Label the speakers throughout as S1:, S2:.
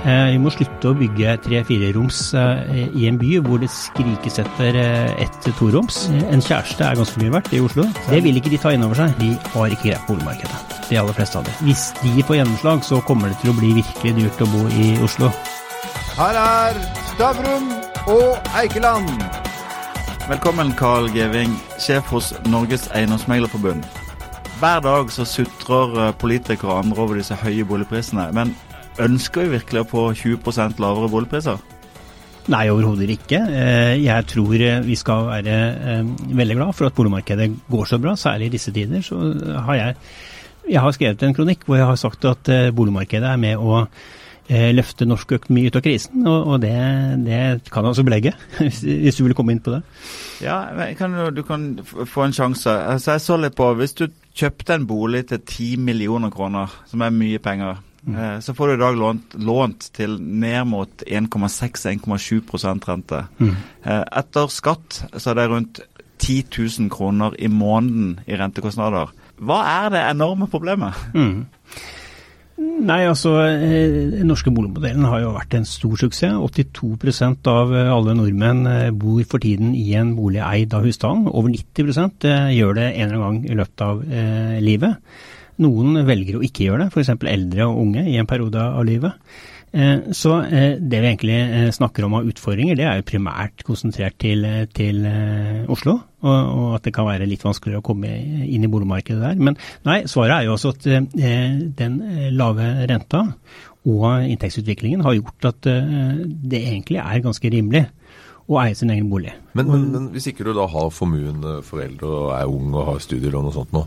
S1: Vi må slutte å bygge tre-fire-roms i en by hvor det skrikes etter ett toroms. En kjæreste er ganske mye verdt i Oslo. Det vil ikke de ta inn over seg. De har ikke grepp på boligmarkedet. De aller fleste av dem. Hvis de får gjennomslag, så kommer det til å bli virkelig dyrt å bo i Oslo.
S2: Her er Stavrum og Eikeland.
S3: Velkommen, Carl Geving, sjef hos Norges Eiendomsmeglerforbund. Hver dag så sutrer eh, politikere og andre over disse høye boligprisene. Men ønsker vi virkelig å få 20% lavere boligpriser?
S1: Nei, overhodet ikke. Eh, jeg tror eh, vi skal være veldig glad for at boligmarkedet går så bra. Særlig i disse tider så har jeg, jeg har skrevet en kronikk hvor jeg har sagt at boligmarkedet er med å løfte norsk økonomi ut av krisen, og, det, det kan altså belegge, hvis du vil komme inn på det.
S3: Ja, kan du, du, kan få en sjanse. Altså, jeg så litt på, Hvis du kjøpte en bolig til 10 millioner kroner, som er mye penger, mm. eh, så får du i dag lånt, lånt til ned mot 1,6-1,7 rente. Mm. Eh, etter skatt så er det rundt 10 000 kroner i måneden i rentekostnader. Hva er det enorme problemet? Mm.
S1: Nei, altså Den eh, norske boligmodellen har jo vært en stor suksess. 82% av eh, alle nordmenn eh, bor for tiden i en bolig eid av husstanden. Over 90% gjør det en eller annen gang i løpet av livet. Noen velger å ikke gjøre det, f.eks. eldre og unge i en periode av livet. Eh, så eh, det vi egentlig eh, snakker om av utfordringer, det er jo primært konsentrert til, til Oslo. Og, og, at det kan være litt vanskeligere å komme inn i boligmarkedet der. Men nei, svaret er jo også at den lave renta og inntektsutviklingen har gjort at det egentlig er ganske rimelig å eie sin egen bolig.
S4: Men, men, men hvis ikke du da har formuende foreldre og er ung og har studielån og sånt nå,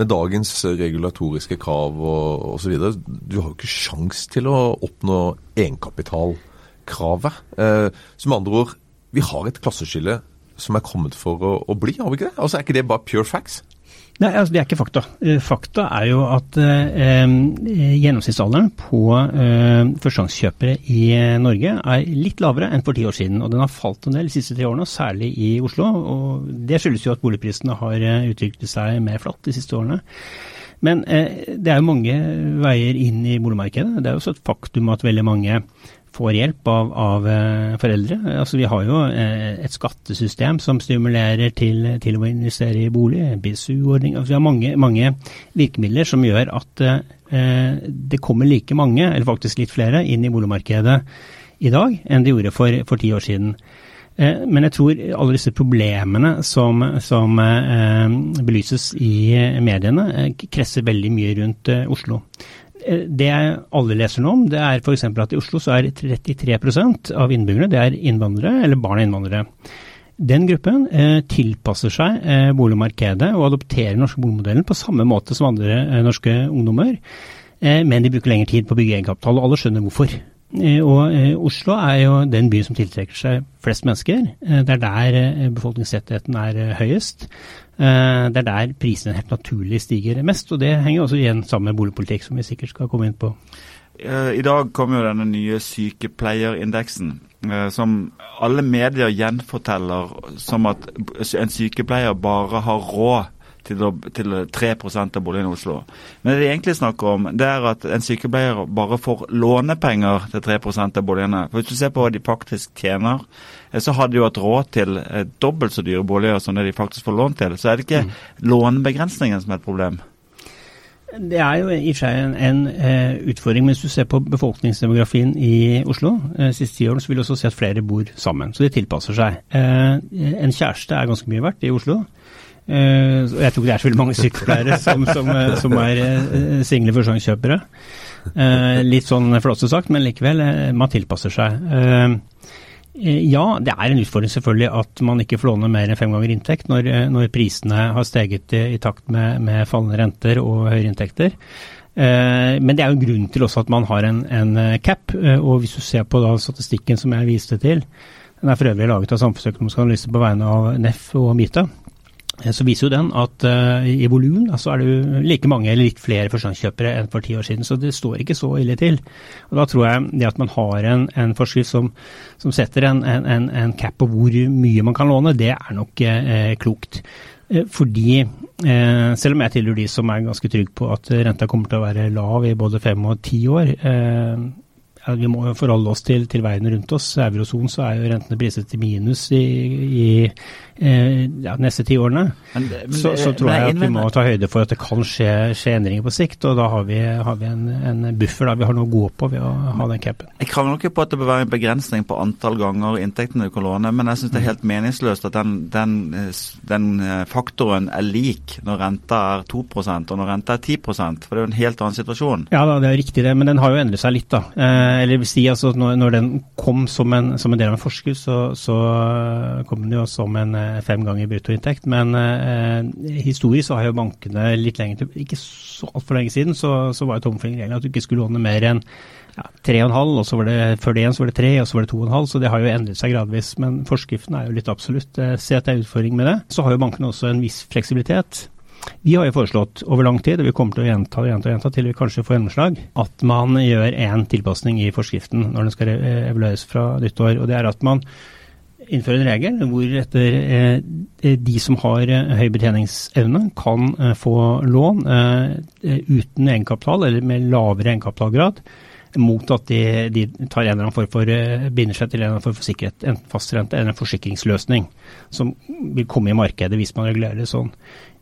S4: med dagens regulatoriske krav og osv. Du har jo ikke sjans til å oppnå egenkapitalkravet. Eh, som andre ord, vi har et klasseskille som er kommet for å, å bli, har vi ikke det? Altså Er ikke det bare pure facts?
S1: Nei, altså Det er ikke fakta. Eh, fakta er jo at eh, gjennomsnittsalderen på eh, førstegangskjøpere i Norge er litt lavere enn for ti år siden. Og den har falt en del de siste tre årene, særlig i Oslo. og Det skyldes jo at boligprisene har eh, utviklet seg mer flatt de siste årene. Men eh, det er jo mange veier inn i boligmarkedet. Det er jo også et faktum at veldig mange får hjelp av, av eh, foreldre. Altså, vi har jo eh, et skattesystem som stimulerer til, til å investere i bolig, BSU-ordning. Altså, vi har mange, mange, virkemidler som gjør at eh, det kommer like mange, eller faktisk litt flere, inn i boligmarkedet i dag enn det gjorde for, for ti år siden. Eh, men jeg tror alle disse problemene som, som eh, belyses i mediene, eh, kresser veldig mye rundt Oslo. Det alle leser nå om, det er f.eks. at i Oslo så er 33% av innbyggerne det er innvandrere eller barn av innvandrere. Den gruppen eh, tilpasser seg eh, boligmarkedet og adopterer norske boligmodellen på samme måte som andre eh, norske ungdommer, eh, men de bruker lengre tid på å bygge egenkapital, og alle skjønner hvorfor. Eh, og eh, Oslo er jo den byen som tiltrekker seg flest mennesker. det er der befolkningsrettigheten er høyest. Eh, det er der prisene helt naturlig stiger mest, og det henger også igjen sammen med boligpolitikk, som vi sikkert skal komme inn på.
S3: Eh, I dag kommer jo denne nye sykepleierindeksen, eh, som alle medier gjenforteller som at en sykepleier bare har råd til, til 3 av boligene i Oslo. Men det de egentlig snakker om, det er at en sykepleier bare får lånepenger til 3% av boligene. For Hvis du ser på hva de faktisk tjener, eh, så har de jo hatt råd til eh, dobbelt så dyre boliger som det de faktisk får lån til. Så er det ikke mm. lånebegrensningen som er et problem.
S1: Det er jo i og for seg en, en uh, utfordring. Men hvis du ser på befolkningsdemografien i Oslo uh, siste tiårene, så vil du også se at flere bor sammen. Så de tilpasser seg. Uh, en kjæreste er ganske mye verdt i Oslo. Uh, jeg tror ikke det er så veldig mange sykepleiere som, som, eh, som er uh, single førstegangskjøpere. Litt sånn flåsete sagt, men likevel, man tilpasser seg. ja, det er en utfordring selvfølgelig at man ikke får låne mer enn fem ganger inntekt når, når prisene har steget i, i takt med, med, fallende renter og høyere inntekter. Men det er jo grunnen grunn til også at man har en, en cap. Og hvis du ser på statistikken som jeg viste til, den er for øvrig laget av Samfunnsøkonomisk analyse på vegne av NEF og MITA. Eh, så viser jo den at uh, i volum så er det like mange eller litt flere førstegangskjøpere enn for ti år siden. Så det står ikke så ille til. Og Da tror jeg det at man har en, en forskrift som, som setter en, en, en, cap på hvor mye man kan låne, det er nok uh, klokt. Uh, fordi selv om jeg tilhører de som er ganske trygg på at renta kommer til å være lav i både fem og ti år, vi må forholde oss til, til verden rundt oss. I eurosonen så er jo rentene priset til minus i, i eh, ja, neste ti årene.
S3: Men, men,
S1: så, så, tror
S3: men
S1: jeg at vi må ta høyde for at det kan skje, skje endringer på sikt. Og da har vi, har vi en, en buffer da vi har noe å gå på ved å ha den capen.
S3: Jeg krangler ikke på at det bør være en begrensning på antall ganger inntektene du kan låne, men jeg syns det er helt meningsløst at den, den, den eh, faktoren er lik når renta er 2% og når renta er 10% for det er jo en helt annen situasjon.
S1: Ja, da, det er riktig det, men den har jo endret seg litt. da. Eh, eller si, altså, når, når den kom som en, som en del av en forskudd, så, så eh, kom den jo som en eh, fem ganger bruttoinntekt. Men eh, historisk så har jo bankene litt lenger til, ikke så altfor lenge siden, så, så var jo tommelfingerregelen at du ikke skulle låne mer enn ja, 3,5, og så var det før det igjen så var det 3, og så var det 2,5, så det har jo endret seg gradvis. Men forskriften er jo litt absolutt. Ser at det er utfordring med det. Så har jo bankene også en viss fleksibilitet. Vi har jo foreslått over lang tid, og vi kommer til å gjenta og gjenta, gjenta til vi kanskje får gjennomslag, at man gjør en tilpasning i forskriften når den skal eh, evalueres fra nyttår. og Det er at man innfører en regel hvor etter eh, de som har eh, høy betjeningsevne, kan eh, få lån eh, uten egenkapital eller med lavere egenkapitalgrad, mot at de, de tar en eller annen form for eh, binder seg til en eller annen form for sikkerhet, enten fastrente eller en forsikringsløsning, som vil komme i markedet hvis man regulerer det sånn.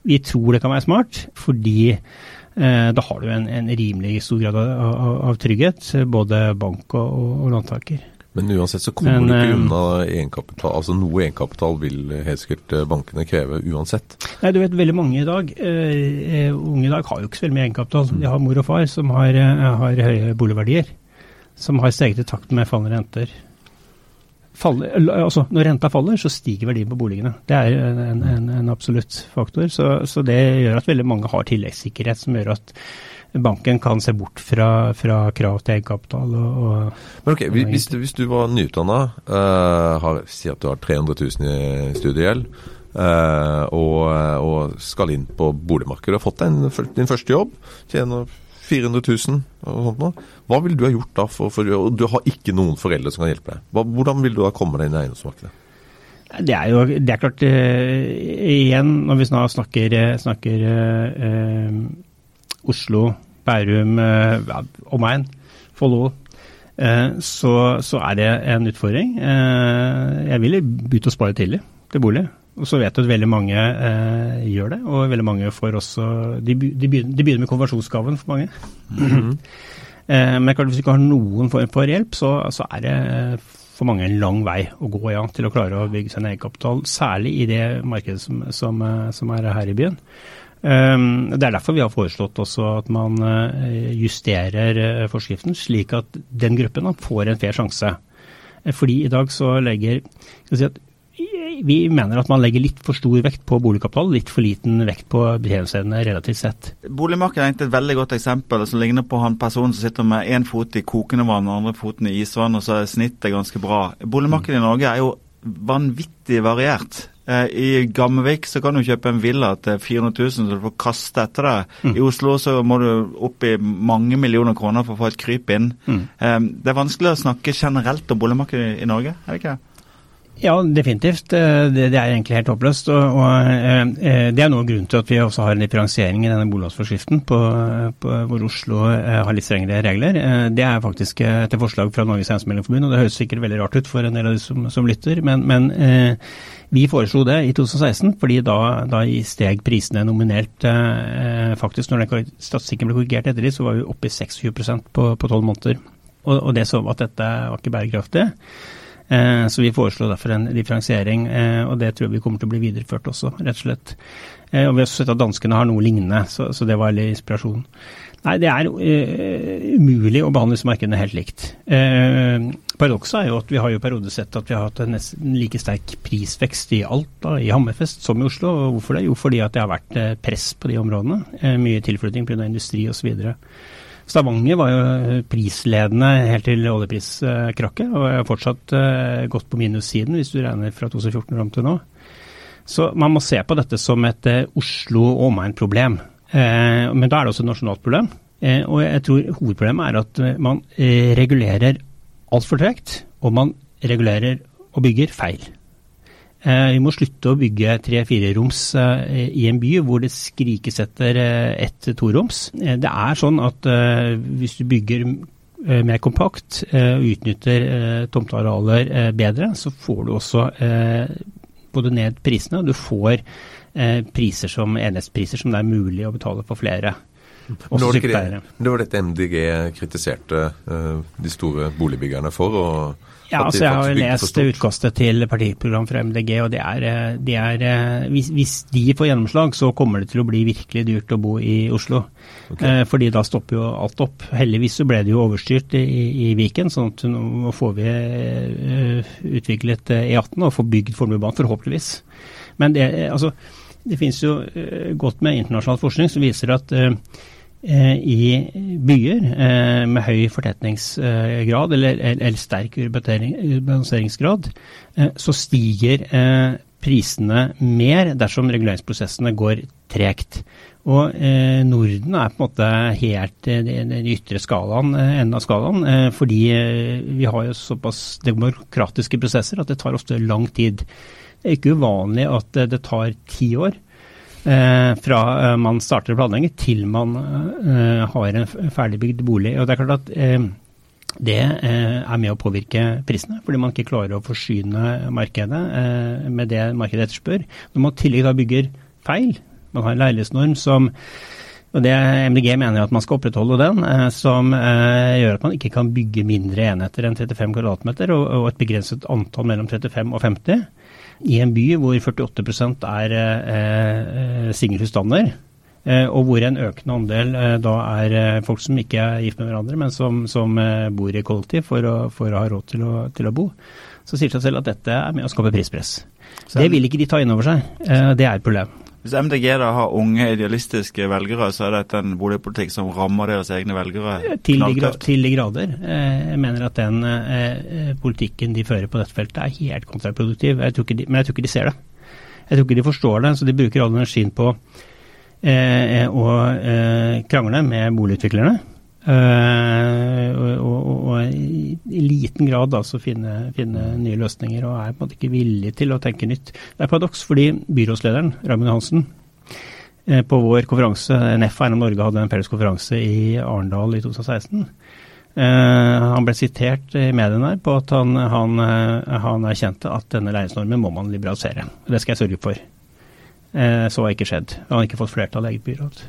S1: Vi tror det kan være smart, fordi eh, da har du en, en rimelig stor grad av, av, trygghet, både bank og, og, låntaker.
S4: Men uansett så kommer
S1: Men,
S4: du ikke
S1: eh,
S4: unna egenkapital. Altså noe egenkapital vil helt sikkert eh, bankene kreve uansett.
S1: Nei, du vet, veldig mange i dag, eh, unge i dag har jo ikke så veldig mye egenkapital. De har mor og far som har, har høye boligverdier, som har steget i takt med fallende renter. Faller, altså, når renta faller, så stiger verdien på boligene. Det er en, en, en absolutt faktor. Så, så det gjør at veldig mange har tilleggssikkerhet, som gjør at banken kan se bort fra, fra krav til egenkapital. Og, og,
S4: Men ok, hvis, hvis du- var nyutdanna, uh, si at du har 300 000 i studiegjeld, Uh, og, og skal inn på boligmarkedet, og har fått deg din første jobb, tjener 400 000 og sånt noe. Hva ville du ha gjort da? For, for, og du har ikke noen foreldre som kan hjelpe deg. Hva, hvordan vil du da komme deg inn i eiendomsmarkedet?
S1: Det er jo det er klart uh, Igjen, når vi snakker, eh, snakker uh, Oslo, Bærum, uh, omegn, Follo, så, så er det en utfordring. Jeg ville begynt å spare tidlig til bolig. Og så vet du at veldig mange eh, gjør det, og veldig mange får også De, de, begynner, de begynner med konversjonsgaven for mange. Eh, men klart, hvis du ikke har noen form for hjelp, så, så er det for mange en lang vei å gå ja, til å klare å bygge seg en egenkapital. Særlig i det markedet som, som, eh, som er her i byen. Um, det er derfor vi har foreslått også at man uh, justerer uh, forskriften, slik at den gruppen da, får en fair sjanse. Eh, Fordi i dag så legger skal si at vi mener at man legger litt for stor vekt på boligkapital, litt for liten vekt på betjeningsevne relativt sett.
S3: Boligmarkedet er egentlig et veldig godt eksempel som ligner på han personen som sitter med én fot i kokende vann og andre foten i isvann, og så er snittet ganske bra. Boligmarkedet i Norge er jo vanvittig variert. Eh, I Gamvik så kan du kjøpe en villa til 400 000 så du får kaste etter deg. I Oslo så må du opp i mange millioner kroner for å få et kryp inn. Mm. Det er vanskelig å snakke generelt om boligmarkedet i Norge, er det ikke det?
S1: Ja, definitivt. Eh, Det, det er egentlig helt håpløst. Og, og eh, eh, Det er noe av grunnen til at vi også har en differensiering i denne boliglånsforskriften, hvor Oslo har litt strengere regler. Det er faktisk etter forslag fra Norges Eiendomsmeglerforbund, og det høres sikkert veldig rart ut for en del av de som, som lytter, men, men vi foreslo det i 2016, fordi da, da steg prisene nominelt faktisk. Når den statistikken ble korrigert etter det, så var vi oppe i 26% på tolv måneder. Og, og det så at dette var ikke bærekraftig. Eh, Så vi foreslår derfor en differensiering, eh, og det tror jeg vi kommer til å bli videreført også, rett og slett. Eh, Og Vi har sett at danskene har noe lignende, så, det var litt inspirasjon. Nei, det er umulig å behandle disse markedene helt likt. Paradokset er jo at vi har jo perioder sett at vi har hatt en nesten like sterk prisvekst i Alta, i Hammerfest, som i Oslo. Og hvorfor det? Jo, fordi at det har vært press på de områdene. Mye tilflytting pga. industri osv. Stavanger var jo prisledende helt til oljepriskrakket, og er fortsatt eh, godt på minussiden hvis du regner fra 2014 fram til nå. Så man må se på dette som et eh, Oslo og omegn-problem. Eh, men da er det også et nasjonalt problem. Eh, og jeg tror hovedproblemet er at eh, man eh, regulerer altfor tregt, og man regulerer og bygger feil. Eh, Vi må slutte å bygge tre-fire roms eh, i en by hvor det skrikes etter eh, ett toroms. Det er sånn at hvis du bygger mer kompakt og utnytter tomtearealer bedre, så får du også både ned prisene, og du får priser som enhetspriser som det er mulig å betale for flere. Også
S4: det var dette MDG kritiserte de store boligbyggerne for. og
S1: Ja, altså Jeg har lest utkastet til partiprogram fra MDG, og det er, eh, det er eh, hvis, hvis de får gjennomslag, så kommer det til å bli virkelig dyrt å bo i Oslo. Eh, fordi da stopper jo alt opp. Heldigvis så ble det jo overstyrt i, i Viken, sånn at nå får vi uh, utviklet eh, E18 og får bygd Fornebubanen, forhåpentligvis. Men det, altså, det finnes jo uh, godt med internasjonal forskning som viser at eh, i byer eh, med høy fortetningsgrad eller, eller, sterk urbaniseringsgrad, eh, så stiger eh, prisene mer dersom reguleringsprosessene går tregt. Og eh, Norden er på en måte helt i den ytre skalaen, eh, enden av skalaen, eh, fordi eh, vi har jo såpass demokratiske prosesser at det tar ofte lang tid. Det er ikke uvanlig at eh, det tar ti år eh, fra eh, man starter å planlegge til man eh, har en ferdigbygd bolig. Og det er klart at eh, det eh, er med å påvirke prisene, fordi man ikke klarer å forsyne markedet eh, med det markedet etterspør. Når man i tillegg da bygger feil, man har en leilighetsnorm som og det MDG mener at man skal opprettholde den, eh, som eh, gjør at man ikke kan bygge mindre enheter enn 35 kvadratmeter, og et begrenset antall mellom 35 og 50. I en by hvor 48% er eh, eh, singelhusstander, eh, og hvor en økende andel eh, da er eh, folk som ikke er gift med hverandre, men som, som eh, bor i kollektiv for å, for å ha råd til å, til å bo, så sier det seg selv at dette er med å skape prispress. Det vil ikke de ta inn over seg. Det er et problem.
S3: Hvis MDG da har unge idealistiske velgere, så er dette en boligpolitikk som rammer deres egne velgere
S1: Til de, gra til de grader. Eh, Jeg mener at den eh, politikken de fører på dette feltet er helt kontraproduktiv. Jeg de, men jeg tror ikke de ser det. Jeg tror ikke de forstår det, så de bruker all energien på eh, å eh, krangle med boligutviklerne. Eh, og, og, og, i, liten grad da, så finne, finne nye løsninger, og er på en måte ikke villig til å tenke nytt. Det er paradoks, fordi byrådslederen, Raymond Hansen, uh, på vår konferanse, NF Eiendom Norge hadde en felles konferanse i Arendal i 2016. Uh, han ble sitert i mediene der på at han, han, eh, han erkjente at denne leilighetsnormen må man liberalisere. Det skal jeg sørge for. Eh, så har ikke skjedd. Han har ikke fått flertall i eget byråd.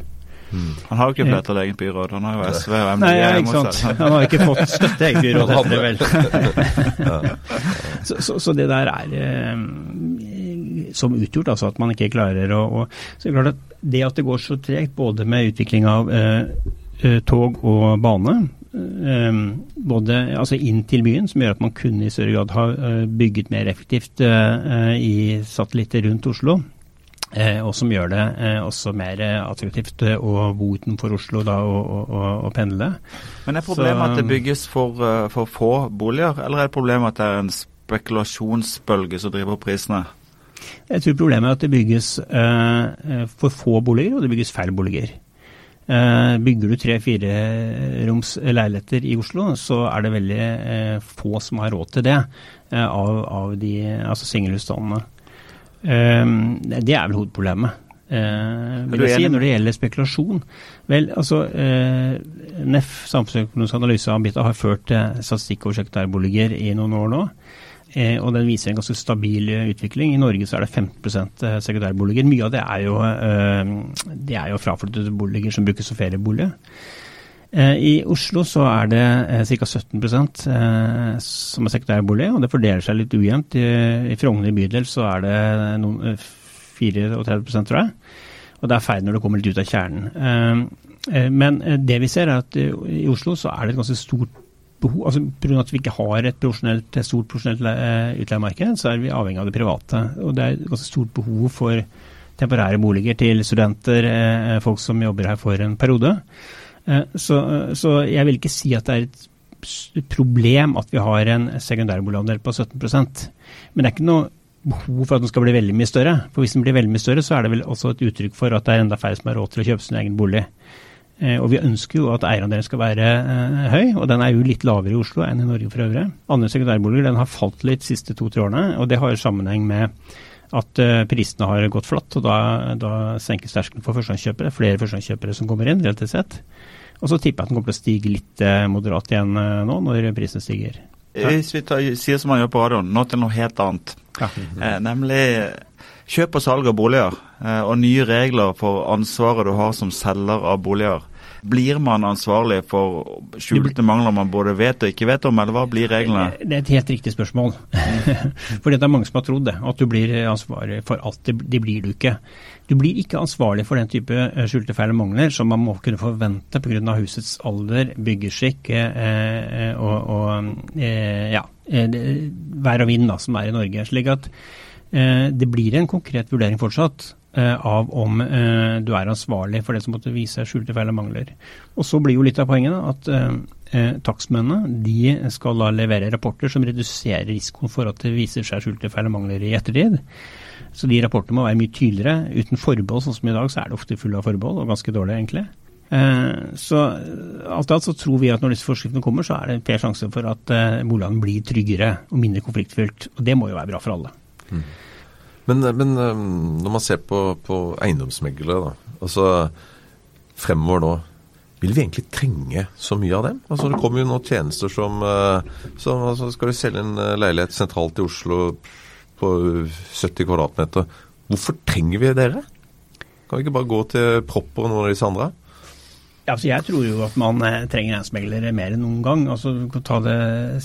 S3: Han har jo ikke flertall i eget byråd, han har jo SV og MDG.
S1: Nei, ja, ikke sant. Han har ikke fått støtte i eget byråd, heter det vel. Så, så, så det der er eh, som utgjort, altså at man ikke klarer å, å Så det er klart at det at det går så tregt, både med utvikling av eh, eh, tog og bane, Um, både altså inn til byen, som gjør at man kunne i større grad ha uh, bygget mer effektivt eh, i satellitter rundt Oslo. Eh, og som gjør det eh, også mer eh, attraktivt å bo utenfor Oslo da, og, og, og, pendle.
S3: Men er problemet
S1: Så-
S3: at det bygges for, for få boliger, eller er det problemet at det er en spekulasjonsbølge som driver opp prisene?
S1: Jeg tror problemet er at det bygges uh, for få boliger, og det bygges feil boliger. Uh, bygger du tre-fireroms leiligheter i Oslo, så er det veldig uh, få som har råd til det av, av de altså singelhusstandene. Eh, det er vel hovedproblemet. Eh, vil jeg si, når det gjelder spekulasjon. Vel, altså eh, NEF, Samfunnsøkonomisk analyse av har ført eh, statistikk over sekundærboliger i noen år nå. Eh, og den viser en ganske stabil eh, utvikling. I Norge så er det 15 sekretærboliger. sekundærboliger. Mye av det er jo, eh, det er jo fraflyttede boliger som brukes som feriebolig. Eh, I Oslo så er det eh, ca. 17 eh, som er sekundærbolig, og det fordeler seg litt ujevnt. I, Frogner bydel så er det noen, eh, 34 tror jeg. Og det er feil når det kommer litt ut av kjernen. Men det vi ser er at i Oslo så er det et ganske stort behov, altså Pga. at vi ikke har et stort profesjonelt utleiemarked, så er vi avhengig av det private. Og det er et ganske stort behov for temporære boliger til studenter, folk som jobber her for en periode. Eh, Så, så jeg vil ikke si at det er et problem at vi har en sekundærboligandel på 17% Men det er ikke noe behov for at den skal bli veldig mye større. For hvis den blir veldig mye større, så er det vel også et uttrykk for at det er enda færre som har råd til å kjøpe sin egen bolig. Eh, Og vi ønsker jo at eierandelen skal være eh, høy, og den er jo litt lavere i Oslo enn i Norge for øvrig. Andre sekundærboliger den har falt litt de siste to-tre årene, og det har jo sammenheng med at prisene har gått flatt, og da, da senkes terskelen for førstegangskjøpere. Flere førstegangskjøpere som kommer inn, relativt sett. Og så tipper jeg at den kommer til å stige litt eh, moderat igjen eh, nå, når prisene stiger.
S3: Hvis vi tar, sier som man gjør på radioen, nå til noe helt annet.
S1: Ja.
S3: Eh, nemlig kjøp og salg av boliger, eh, og nye regler for ansvaret du har som selger av boliger. Blir man ansvarlig for skjulte mangler man både vet og ikke vet om, eller hva blir reglene?
S1: Det er et helt riktig spørsmål. for det er mange som har trodd det, at du blir ansvarlig for alt. Det, det blir du ikke. Du blir ikke ansvarlig for den type eh, skjulte feil og mangler som man må kunne forvente pga. husets alder, byggeskikk eh, eh, og, og eh, ja, eh, vær og vind da, som er i Norge. slik at det blir en konkret vurdering fortsatt eh, av om eh, du er ansvarlig for det som måtte vise seg skjulte feil og mangler. Og så blir jo litt av poenget da, at eh, eh, takstmennene de skal da levere rapporter som reduserer risikoen for at det viser seg skjulte feil og mangler i ettertid. Så de rapportene må være mye tydeligere. Uten forbehold, sånn som i dag, så er det ofte full av forbehold, og ganske dårlig egentlig. Eh, Så eh, alt i alt så tror vi at når disse forskriftene kommer, så er det en fair sjanse for at eh, boligene blir tryggere og mindre konfliktfylt. Og det må jo være bra for alle.
S4: Men, men um, når man ser på, på eiendomsmeglere, da, altså fremover nå, vil vi egentlig trenge så mye av dem? Altså Det kommer jo nå tjenester som, eh, som altså, Skal du selge en eh, leilighet sentralt i Oslo på 70 kvadratmeter, hvorfor trenger vi dere? Kan vi ikke bare gå til Propper og noen av disse andre?
S1: Altså jeg tror jo at man eh, trenger eiendomsmeglere mer enn noen gang. Altså, Vi kan ta det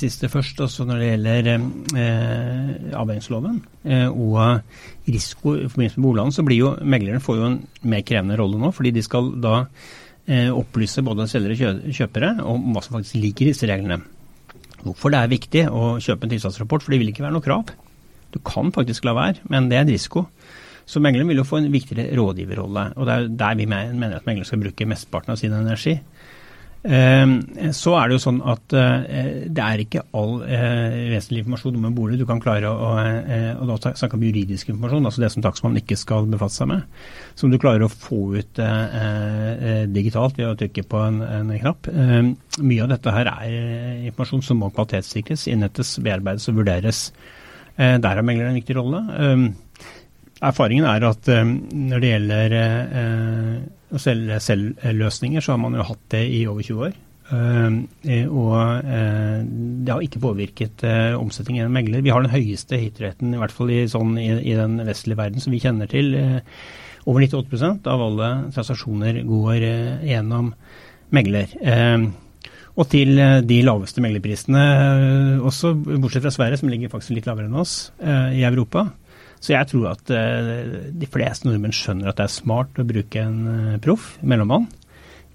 S1: siste først. altså Når det gjelder eh, avhengighetsloven eh, og risiko i forbindelse med boligene, så blir jo meglerne får jo en mer krevende rolle nå. Fordi de skal da eh, opplyse både selgere og kjøpere om hva som faktisk ligger i disse reglene. Hvorfor det er viktig å kjøpe en tilstandsrapport, for det vil ikke være noe krav. Du kan faktisk la være, men det er en risiko. Så megleren vil jo få en viktigere rådgiverrolle, og det er der vi mener at megleren skal bruke mesteparten av sin energi. Eh, Så er det jo sånn at eh, det er ikke all eh, vesentlig informasjon om en bolig du kan klare å eh, Og da snakker om juridisk informasjon, altså det som takstmannen ikke skal befatte seg med. Som du klarer å få ut eh, eh, digitalt ved å trykke på en, en knapp. Eh, Mye av dette her er eh, informasjon som må kvalitetssikres, innhentes, bearbeides og vurderes. Eh, Der har megleren en viktig rolle. Erfaringen er at eh, når det gjelder eh, å selge selvløsninger, så har man jo hatt det i over 20 år. Eh, og det har ikke påvirket omsetningen gjennom megler. Vi har den høyeste hitretten, i hvert fall i, sånn, i, i den vestlige verden som vi kjenner til. Over 98 av alle transaksjoner går gjennom megler. Og til de laveste meglerprisene, også bortsett fra Sverige, som ligger faktisk litt lavere enn oss i Europa. Så jeg tror at eh, de fleste nordmenn skjønner at det er smart å bruke en eh, proff, mellommann,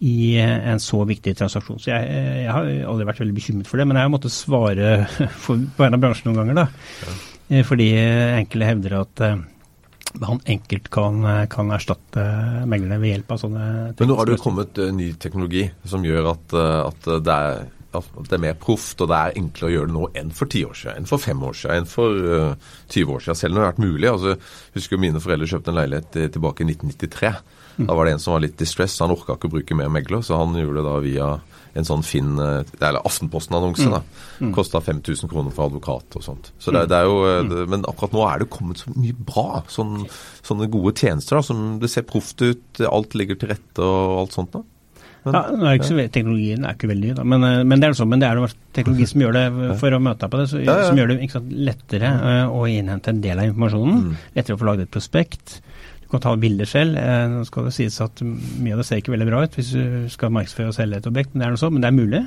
S1: i eh, en så viktig transaksjon. Så jeg, jeg har aldri vært veldig bekymret for det, men jeg har måttet svare for, på vegne av bransjen noen ganger, da. Ja. Fordi enkle enkelte hevder at han enkelt kan, kan erstatte meglerne ved hjelp av sånne
S4: Men nå har det jo kommet ny teknologi som gjør at, at det er at det er mer proft, og det er enklere å gjøre det nå enn for ti år siden, enn for fem år siden, enn for uh, 20 år siden. Selv når det har vært mulig. altså jeg Husker mine foreldre kjøpte en leilighet eh, tilbake i 1993. Da var det en som var litt distressed, han orka ikke å bruke mer megler, så han gjorde det da via en sånn Finn, eh, eller Aftenposten-annonse. da. Kosta 5000 kroner for advokat og sånt. Så det, det er jo, eh, det, Men akkurat nå er det kommet så mye bra. Sånn, sånne gode tjenester da, som det ser proft ut, alt ligger til rette og alt sånt. da. Men-
S1: Ja, er ikke så, Teknologien er ikke veldig ny, men, eh, men det er sånn, men det er jo teknologi som gjør det for å møte deg på det, så,
S4: Ja, ja.
S1: som gjør det ikke sant, lettere eh, å innhente en del av informasjonen.
S4: Mm.
S1: Lettere å få laget et prospekt. Du kan ta bilder selv. Eh, Nå skal det sies at mye av det ser ikke veldig bra ut hvis du skal markedsføre og selge et objekt, men det er noe sånn, men det er mulig.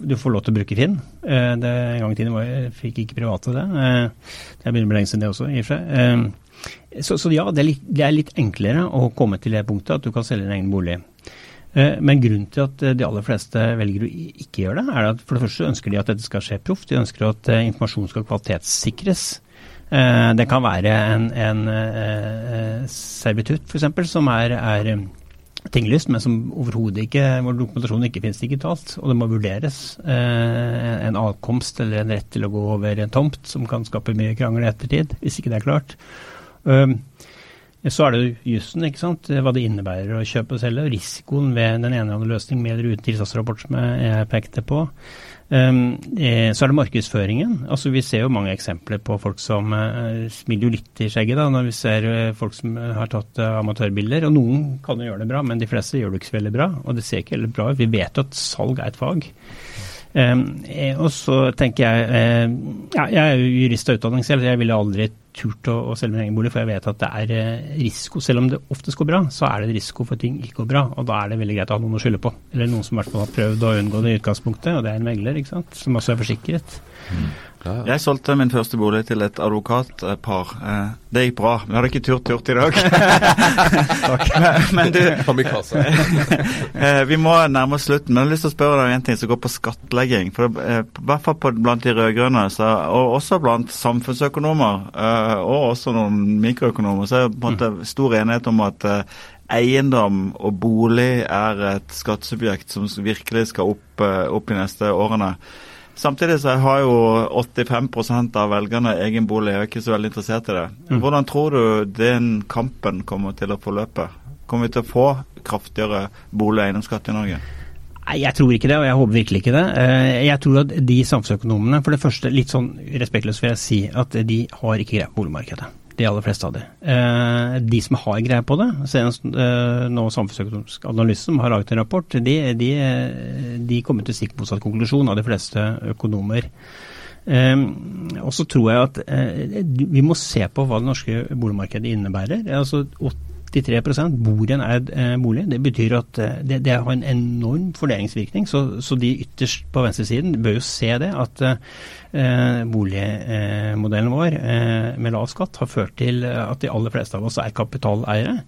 S1: Du får lov til å bruke Finn. Det, en gang i tiden var, jeg fikk ikke private det. Det begynner med lenge siden det også, i og for seg. Så, så ja, det er, litt, det er litt enklere å komme til det punktet at du kan selge din egen bolig. Eh, Men grunnen til at eh, de aller fleste velger å ikke gjøre det, er at for det første ønsker de at dette skal skje proft. De ønsker at eh, informasjon skal kvalitetssikres. Det kan være en, en servitutt f.eks. som er, er tinglyst, men som overhodet ikke, hvor dokumentasjonen ikke finnes digitalt. Og det må vurderes. En avkomst eller en rett til å gå over en tomt som kan skape mye krangel i ettertid, hvis ikke det er klart. Um, Så er det jo jussen, ikke sant. Hva det innebærer å kjøpe og selge. Risikoen ved den ene eller andre løsning med eller uten tilstandsrapport, som jeg pekte på. Um, så er det markedsføringen. Altså Vi ser jo mange eksempler på folk som uh, smiler jo litt i skjegget da, når vi ser uh, folk som har tatt uh, amatørbilder. og Noen kan jo gjøre det bra, men de fleste gjør det ikke så veldig bra. Og det ser ikke veldig bra ut. Vi vet jo at salg er et fag. Um, og så tenker jeg ja, Jeg er jo jurist av utdanning selv, så jeg ville aldri turt å, å, selge min egen bolig, for jeg vet at det er risiko. Selv om det oftest går bra, så er det risiko for at ting ikke går bra. Og da er det veldig greit å ha noen å skylde på. Eller noen som i hvert fall har prøvd å unngå det i utgangspunktet, og det er en megler, ikke sant. Som også er forsikret.
S3: Mm. Ja, ja. Jeg solgte min første bolig til et advokatpar. Eh, det gikk bra. Vi hadde ikke turt gjort i dag. men, du eh, Vi må nærme oss slutten, men jeg har lyst til å spørre deg om en ting som går på skattlegging. For eh, I hvert fall blant de rød-grønne, og også blant samfunnsøkonomer, og også noen mikroøkonomer, så er det på en måte mm. stor enighet om at eiendom og bolig er et skattesubjekt som virkelig skal opp, opp i neste årene. Samtidig så har jo 85% av velgerne egen bolig og er ikke så veldig interessert i det. Mm. Hvordan tror du den kampen kommer til å forløpe? Kommer vi til å få kraftigere bolig- og eiendomsskatt i Norge?
S1: Nei, Jeg tror ikke det, og jeg håper virkelig ikke det. Eh, jeg tror at de samfunnsøkonomene, for det første litt sånn respektløst vil jeg si, at de har ikke greie på boligmarkedet de aller fleste av de. Eh, de som har greie på det, senest eh, nå Samfunnsøkonomisk analyse som har laget en rapport, de, de, de kommer til stikk motsatt konklusjon av de fleste økonomer. Um, og så tror jeg at vi må se på hva det norske boligmarkedet innebærer. Altså 83 bor i en eid eh, bolig. Det betyr at eh, det, det, har en enorm fordelingsvirkning. Så, så, de ytterst på venstresiden bør jo se det, at eh, boligmodellen vår eh, med lav skatt har ført til at de aller fleste av oss er kapitaleiere.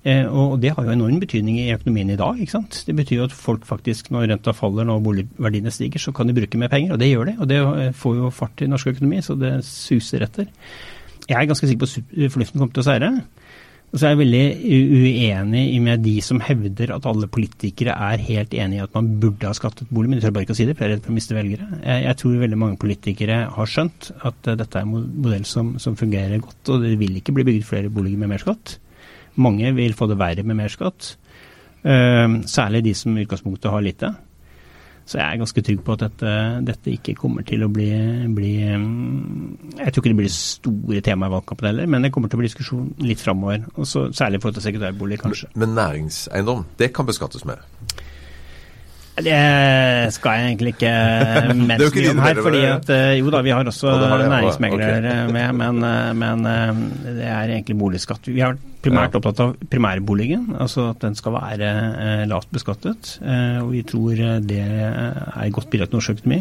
S1: Eh, og det har jo enorm betydning i økonomien i dag. ikke sant? Det betyr jo at folk faktisk, når renta faller, når boligverdiene stiger, så kan de bruke mer penger. Og det gjør de. Og det eh, får jo fart i norsk økonomi, så det suser etter. Jeg er ganske sikker på at fornuften kommer til å seire. Og jeg er veldig uenig med de som hevder at alle politikere er helt enig i at man burde ha skattet bolig, men de tør bare ikke å si det, for jeg er redd for å miste velgere. Jeg, tror veldig mange politikere har skjønt at uh, dette er en modell som, som, fungerer godt, og det vil ikke bli bygget flere boliger med mer skatt. Mange vil få det verre med mer skatt. Uh, særlig de som i utgangspunktet har lite. Så jeg er ganske trygg på at dette, dette ikke kommer til å bli, bli, mm, Jeg tror ikke det blir store tema i valgkampen heller, men det kommer til å bli diskusjon litt framover. Særlig i forhold til sekretærbolig, kanskje.
S4: Men næringseiendom, det kan beskattes mer?
S1: Det skal jeg egentlig ikke mene så mye om her. fordi at, eh, Jo da, vi har også næringsmeglere okay. med, men, eh, men, eh, det er egentlig boligskatt. Vi har primært opptatt av primærboligen, altså at den skal være lavt beskattet. Og vi tror det er godt bidrag til norsk økonomi.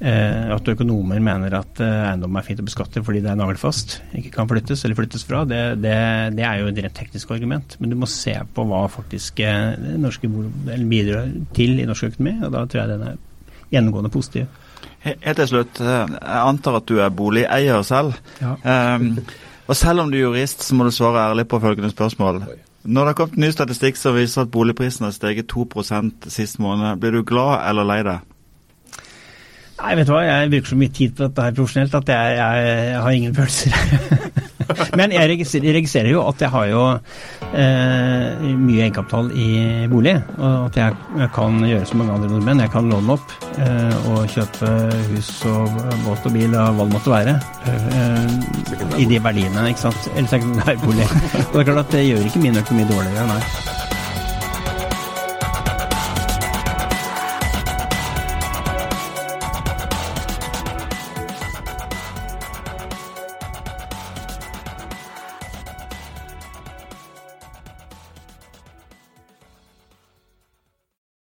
S1: Eh, at økonomer mener at eh, eiendom er fint å beskatte fordi det er nagelfast, ikke kan flyttes eller flyttes fra, det, det, det er jo et rent teknisk argument. Men du må se på hva faktisk eh, norske bidrar til i norsk økonomi, og da tror jeg den er gjennomgående positiv.
S3: Helt til slutt, jeg antar at du er boligeier selv. Ja. Um, og selv om du er jurist, så må du svare ærlig på følgende spørsmål. Når det har kommet ny statistikk som viser at boligprisen har steget 2% sist måned, blir du glad eller lei deg?
S1: Nei, vet du hva, jeg bruker så mye tid på dette her profesjonelt at jeg, jeg, jeg har ingen følelser. Men jeg registrerer, jeg registrerer, jo at jeg har jo eh, mye egenkapital i bolig. Og at jeg kan gjøre som mange andre nordmenn. Jeg kan låne opp eh, og kjøpe hus og båt og bil og hva det måtte være. Eh, I de verdiene, ikke sant. Eller sekundærbolig. Og det er klart at det gjør ikke min økonomi dårligere, nei.